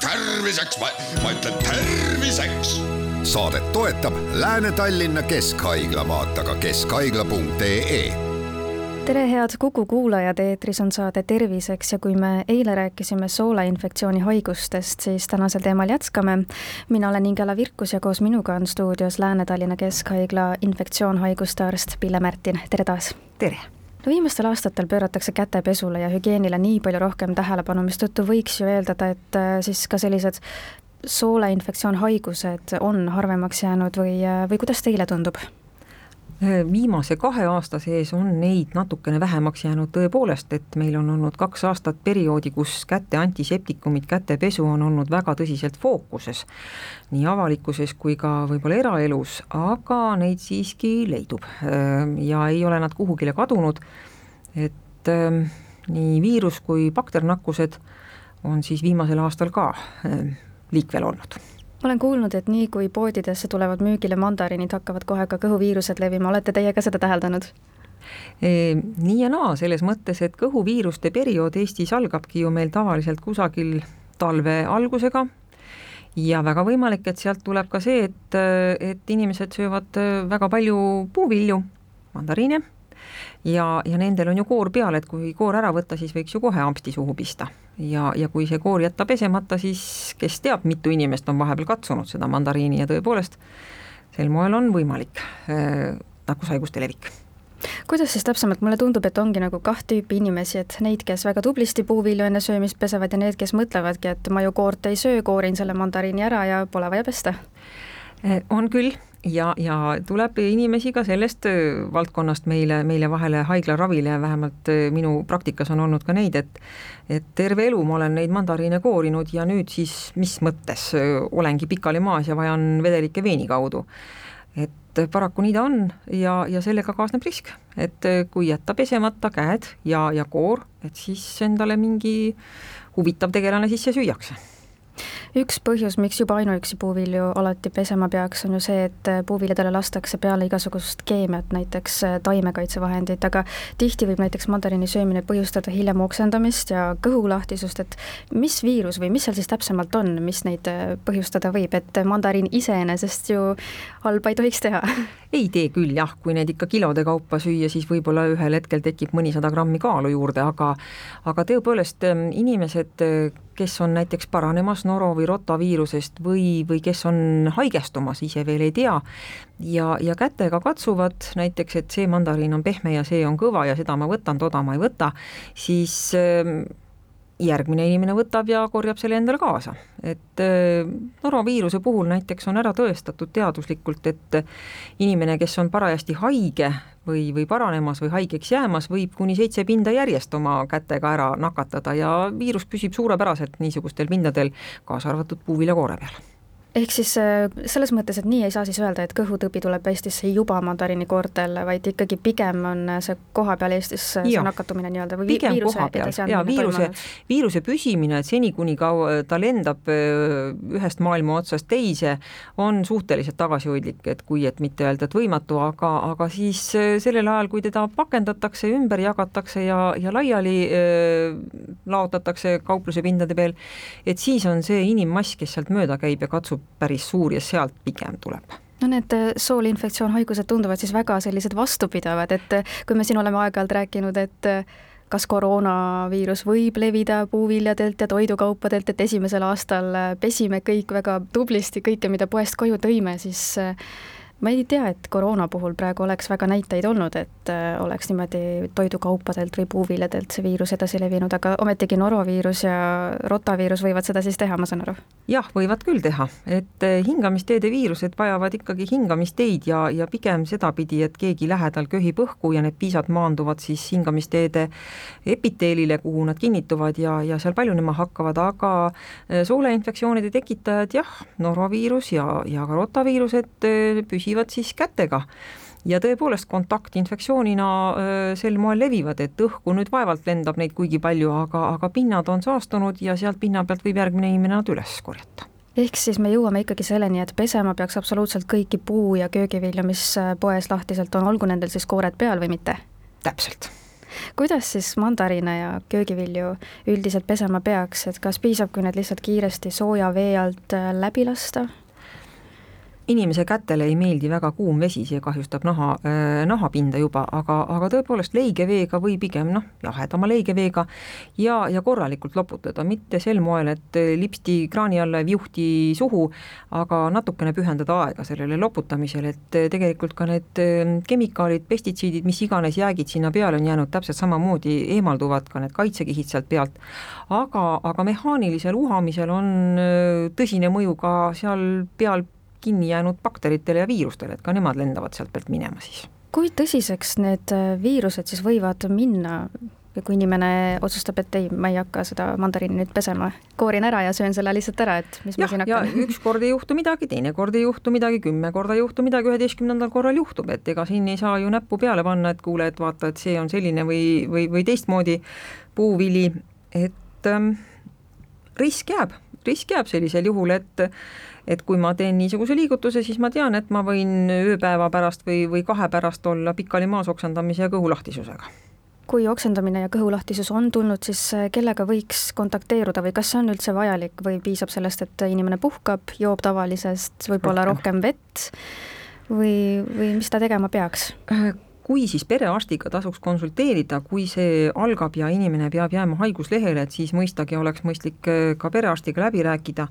terviseks, ma ütlen terviseks. saadet toetab Lääne-Tallinna Keskhaigla, vaata ka keskhaigla.ee tere, head Kuku kuulajad, eetris on saade Terviseks ja kui me eile rääkisime sooleinfektsiooni haigustest, siis tänasel teemal jätkame. mina olen Ingela Virkus ja koos minuga on stuudios Lääne-Tallinna Keskhaigla infektsioonhaiguste arst Pille Märtin, tere taas! tere! No viimastel aastatel pööratakse kätepesule ja hügieenile nii palju rohkem tähelepanu, mistõttu võiks ju eeldada, et äh, siis ka sellised sooleinfektsioonhaigused on harvemaks jäänud või, äh, või kuidas teile tundub? Viimase kahe aasta sees on neid natukene vähemaks jäänud tõepoolest, et meil on olnud kaks aastat perioodi, kus käte antiseptikumid, kätepesu on olnud väga tõsiselt fookuses. nii avalikkuses kui ka võib-olla eraelus, aga neid siiski leidub ja ei ole nad kuhugile kadunud, et ähm, nii viirus kui bakternakkused on siis viimasel aastal ka ähm, liikvel olnud ma olen kuulnud, et nii kui poodidesse tulevad müügile mandariinid, hakkavad kohe ka kõhuviirused levima, olete teie ka seda täheldanud? nii ja naa, selles mõttes, et kõhuviiruste periood Eestis algabki ju meil tavaliselt kusagil talve algusega. Ja väga võimalik, et sealt tuleb ka see, et, et inimesed söövad väga palju puuvilju, mandariine ja, ja nendel on ju koor peal, et kui koor ära võtta, siis võiks ju kohe ampsti suhu pista. ja, ja kui see koor jätta pesemata, siis kes teab, mitu inimest on vahepeal katsunud seda mandariini ja tõepoolest, sel moel on võimalik äh, nakkushaiguste levik kuidas siis täpsemalt, mulle tundub, et ongi nagu kaht tüüpi inimesi, et neid, kes väga tublisti puuvilju enne söömist pesevad ja need, kes mõtlevadki, et ma ju koort ei söö, koorin selle mandariini ära ja pole vaja pesta. Äh, on küll ja, ja tuleb inimesi ka sellest valdkonnast meile, meile vahele haiglaravile, vähemalt minu praktikas on olnud ka neid, et et terve elu ma olen neid mandariine koorinud ja nüüd siis mis mõttes olengi pikali maas ja vajan vedelikke veeni kaudu. et paraku nii ta on ja, ja sellega kaasneb risk, et kui jätta pesemata käed ja, ja koor, et siis endale mingi huvitav tegelane sisse süüakse üks põhjus, miks juba ainuüksi puuvilju alati pesema peaks, on ju see, et puuviljadele lastakse peale igasugust keemiat, näiteks äh, taimekaitsevahendit, aga tihti võib näiteks mandariini söömine põhjustada hiljem oksendamist ja kõhulahtisust, et mis viirus või mis seal siis täpsemalt on, mis neid äh, põhjustada võib, et mandariin iseenesest ju halba ei tohiks teha? ei tee küll jah, kui neid ikka kilode kaupa süüa, siis võib-olla ühel hetkel tekib mõnisada grammi kaalu juurde, aga aga tõepoolest ähm, inimesed, kes on näiteks paranemas noro- või rotaviirusest või, või kes on haigestumas, ise veel ei tea, ja, ja kätega katsuvad näiteks, et see mandariin on pehme ja see on kõva ja seda ma võtan, toda ma ei võta, siis ähm, järgmine inimene võtab ja korjab selle endale kaasa. et äh, noroviiruse puhul näiteks on ära tõestatud teaduslikult, et inimene, kes on parajasti haige või, või paranemas või haigeks jäämas, võib kuni seitse pinda järjest oma kätega ära nakatada ja viirus püsib suurepäraselt niisugustel pindadel, kaasa arvatud puuviljakoore peal ehk siis äh, selles mõttes, et nii ei saa siis öelda, et kõhutõbi tuleb Eestisse juba mandariini koortel, vaid ikkagi pigem on see kohapeal Eestis äh, see nakatumine nii-öelda või pigem viiruse edasiandmine viiruse, viiruse püsimine, et seni, kuni kaua ta lendab äh, ühest maailma otsast teise, on suhteliselt tagasihoidlik, et kui et mitte öelda, et võimatu, aga, aga siis sellel ajal, kui teda pakendatakse, ümber jagatakse ja, ja laiali äh, laotatakse kaupluse pindade peal, et siis on see inimmass, kes sealt mööda käib ja katsub päris suur ja sealt pigem tuleb. No need äh, soolinfektsioonhaigused tunduvad siis väga sellised vastupidavad, et äh, kui me siin oleme aeg-ajalt rääkinud, et äh, kas koroonaviirus võib levida puuviljadelt ja toidukaupadelt, et esimesel aastal pesime kõik väga tublisti kõike, mida poest koju tõime, siis ma ei tea, et koroona puhul praegu oleks väga näiteid olnud, et äh, oleks niimoodi toidukaupadelt või puuviljadelt see viirus edasi levinud, aga ometigi noroviirus ja rotaviirus võivad seda siis teha, ma saan aru? jah, võivad küll teha, et äh, hingamisteede viirused vajavad ikkagi hingamisteid ja, ja pigem sedapidi, et keegi lähedal köhib õhku ja need piisad maanduvad siis hingamisteede epiteelile, kuhu nad kinnituvad ja, ja seal paljunema hakkavad, aga äh, sooleinfektsioonide tekitajad jah, noroviirus ja, ja ka rotaviirused püsivad püsivad siis kätega ja tõepoolest kontaktinfektsioonina sel moel levivad, et õhku nüüd vaevalt lendab neid kuigi palju, aga, aga pinnad on saastunud ja sealt pinna pealt võib järgmine inimene nad üles korjata ehk siis me jõuame ikkagi selleni, et pesema peaks absoluutselt kõiki puu- ja köögivilju, mis poes lahtiselt on, olgu nendel siis koored peal või mitte? täpselt kuidas siis mandariine ja köögivilju üldiselt pesema peaks, et kas piisab, kui need lihtsalt kiiresti sooja vee alt äh, läbi lasta? Inimese kätele ei meeldi väga kuum vesi, see kahjustab naha äh,, nahapinda juba, aga, aga tõepoolest leige veega või pigem noh, jahedama leige veega ja, ja korralikult loputada, mitte sel moel, et lipsti kraani alla ja viuhti suhu, aga natukene pühendada aega sellele loputamisele, et tegelikult ka need äh, kemikaalid, pestitsiidid, mis iganes jäägid sinna peale on jäänud, täpselt samamoodi eemalduvad ka need kaitsekihid sealt pealt, aga, aga mehaanilisel uhamisel on äh, tõsine mõju ka seal peal kinni jäänud bakteritele ja viirustele, et ka nemad lendavad sealt pealt minema siis. kui tõsiseks need äh, viirused siis võivad minna, kui inimene otsustab, et ei, ma ei hakka seda mandariini nüüd pesema, koorin ära ja söön selle lihtsalt ära, et mis ja, ma siin hakkan. üks kord ei juhtu midagi, teine kord ei juhtu midagi, kümme korda ei juhtu midagi, üheteistkümnendal korral juhtub, et ega siin ei saa ju näppu peale panna, et kuule, et vaata, et see on selline või, või, või teistmoodi puuvili, et ähm, risk jääb, risk jääb sellisel juhul, et et kui ma teen niisuguse liigutuse, siis ma tean, et ma võin ööpäeva pärast või, või kahe pärast olla pikali maas oksendamise ja kõhulahtisusega kui oksendamine ja kõhulahtisus on tulnud, siis äh, kellega võiks kontakteeruda või kas see on üldse vajalik või piisab sellest, et inimene puhkab, joob tavalisest võib-olla rohkem vett või, või mis ta tegema peaks? Kui siis perearstiga tasuks konsulteerida, kui see algab ja inimene peab jääma haiguslehele, et siis mõistagi oleks mõistlik äh, ka perearstiga läbi rääkida,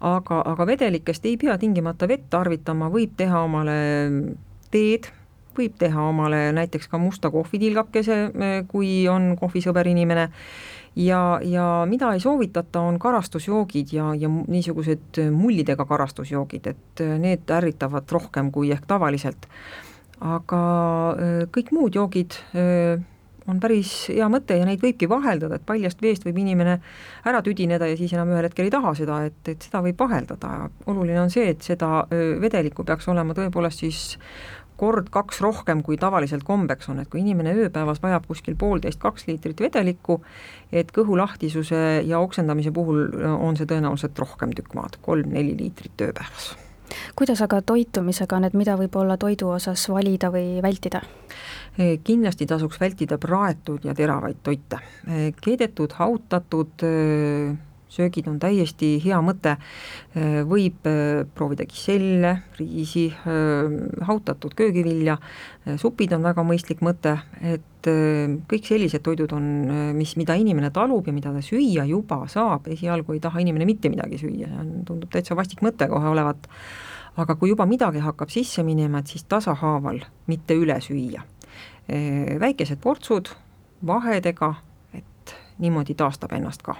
aga, aga vedelikest ei pea tingimata vett tarvitama, võib teha omale teed, võib teha omale näiteks ka musta kohvitilgakese, äh, kui on kohvisõber inimene, ja, ja mida ei soovitata, on karastusjoogid ja, ja niisugused mullidega karastusjoogid, et äh, need ärritavad rohkem kui ehk tavaliselt aga kõik muud joogid on päris hea mõte ja neid võibki vaheldada, et paljast veest võib inimene ära tüdineda ja siis enam ühel hetkel ei taha seda, et, et seda võib vaheldada. oluline on see, et seda vedelikku peaks olema tõepoolest siis kord-kaks rohkem, kui tavaliselt kombeks on, et kui inimene ööpäevas vajab kuskil poolteist-kaks liitrit vedelikku, et kõhulahtisuse ja oksendamise puhul on see tõenäoliselt rohkem tükk maad, kolm-neli liitrit ööpäevas kuidas aga toitumisega on, et mida võib-olla toidu osas valida või vältida? Eh, kindlasti tasuks vältida praetud ja teravaid toite. Eh, keedetud, hautatud eh, söögid on täiesti hea mõte, võib proovida kiselle, riisi, hautatud köögivilja, supid on väga mõistlik mõte, et kõik sellised toidud on, mis, mida inimene talub ja mida ta süüa juba saab, esialgu ei taha inimene mitte midagi süüa, see on, tundub täitsa vastik mõte kohe olevat aga kui juba midagi hakkab sisse minema, et siis tasahaaval, mitte üle süüa. väikesed portsud vahedega, et niimoodi taastab ennast ka.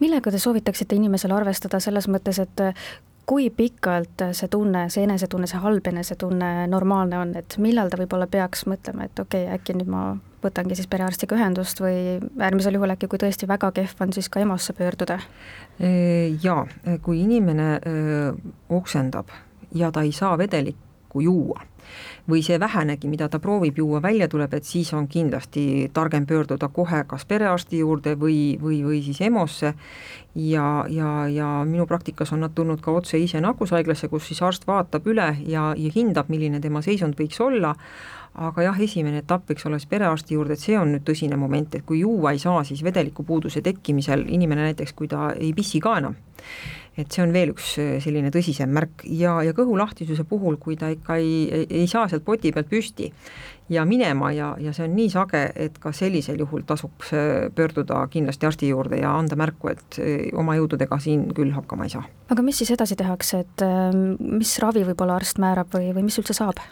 Millega te soovitaksite inimesel arvestada selles mõttes, et kui pikalt see tunne, see enesetunne, see halb enesetunne normaalne on, et millal ta võib-olla peaks mõtlema, et okei okay,, äkki nüüd ma võtangi siis perearstiga ühendust või äärmisel juhul äkki, kui tõesti väga kehv on, siis ka EMO-sse pöörduda? Jaa, kui inimene öö, oksendab ja ta ei saa vedelikku juua. Või see vähenegi, mida ta proovib juua, välja tuleb, et siis on kindlasti targem pöörduda kohe kas perearsti juurde või, või, või siis EMO-sse. Ja, ja, ja minu praktikas on nad tulnud ka otse ise nakkushaiglasse, kus siis arst vaatab üle ja, ja hindab, milline tema seisund võiks olla, aga jah, esimene etapp võiks olla siis perearsti juurde, et see on nüüd tõsine moment, et kui juua ei saa, siis vedelikupuuduse tekkimisel inimene näiteks, kui ta ei pissi ka enam, et see on veel üks äh, selline tõsisem märk ja, ja kõhulahtisuse puhul, kui ta ikka ei, ei, ei saa sealt poti pealt püsti ja minema ja, ja see on nii sage, et ka sellisel juhul tasub pöörduda kindlasti arsti juurde ja anda märku, et äh, oma jõududega siin küll hakkama ei saa. aga mis siis edasi tehakse, et ähm, mis ravi võib-olla arst määrab või, või mis üldse saab?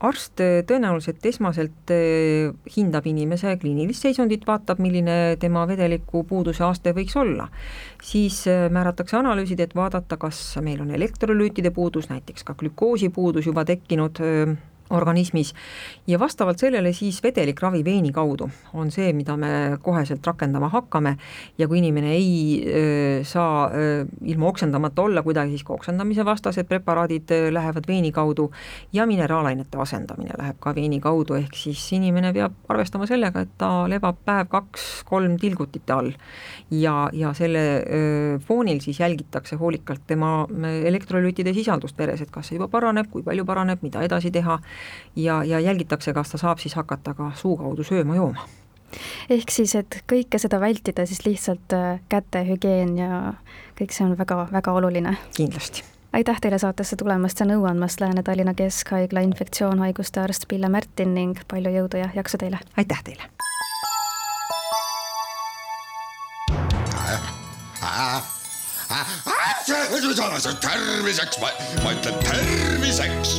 Arst äh, tõenäoliselt esmaselt äh, hindab inimese kliinilist seisundit, vaatab, milline tema vedeliku puuduse aste võiks olla. siis äh, määratakse analüüsid, et vaadata, kas meil on elektrolüütide puudus, näiteks ka glükoosi puudus juba tekkinud organismis. Ja vastavalt sellele siis vedelikravi veeni kaudu on see, mida me koheselt rakendama hakkame. Ja kui inimene ei öö, saa öö, ilma oksendamata olla kuidagi, siis ka oksendamise vastased preparaadid öö, lähevad veeni kaudu. Ja mineraalainete asendamine läheb ka veeni kaudu, ehk siis inimene peab arvestama sellega, et ta lebab päev kaks-kolm tilgutite all. ja, ja selle öö, foonil siis jälgitakse hoolikalt tema elektrolüütide sisaldust veres, et kas see juba paraneb, kui palju paraneb, mida edasi teha ja, ja jälgitakse, kas ta saab siis hakata ka suu kaudu sööma-jooma ehk siis, et kõike seda vältida, siis lihtsalt äh, kätehügieen ja kõik see on väga-väga oluline. kindlasti aitäh teile saatesse tulemast ja nõu andmast, Lääne-Tallinna Keskhaigla infektsioonhaiguste arst Pille Märtin ning palju jõudu ja jaksu teile! aitäh teile! terviseks, ma ütlen terviseks.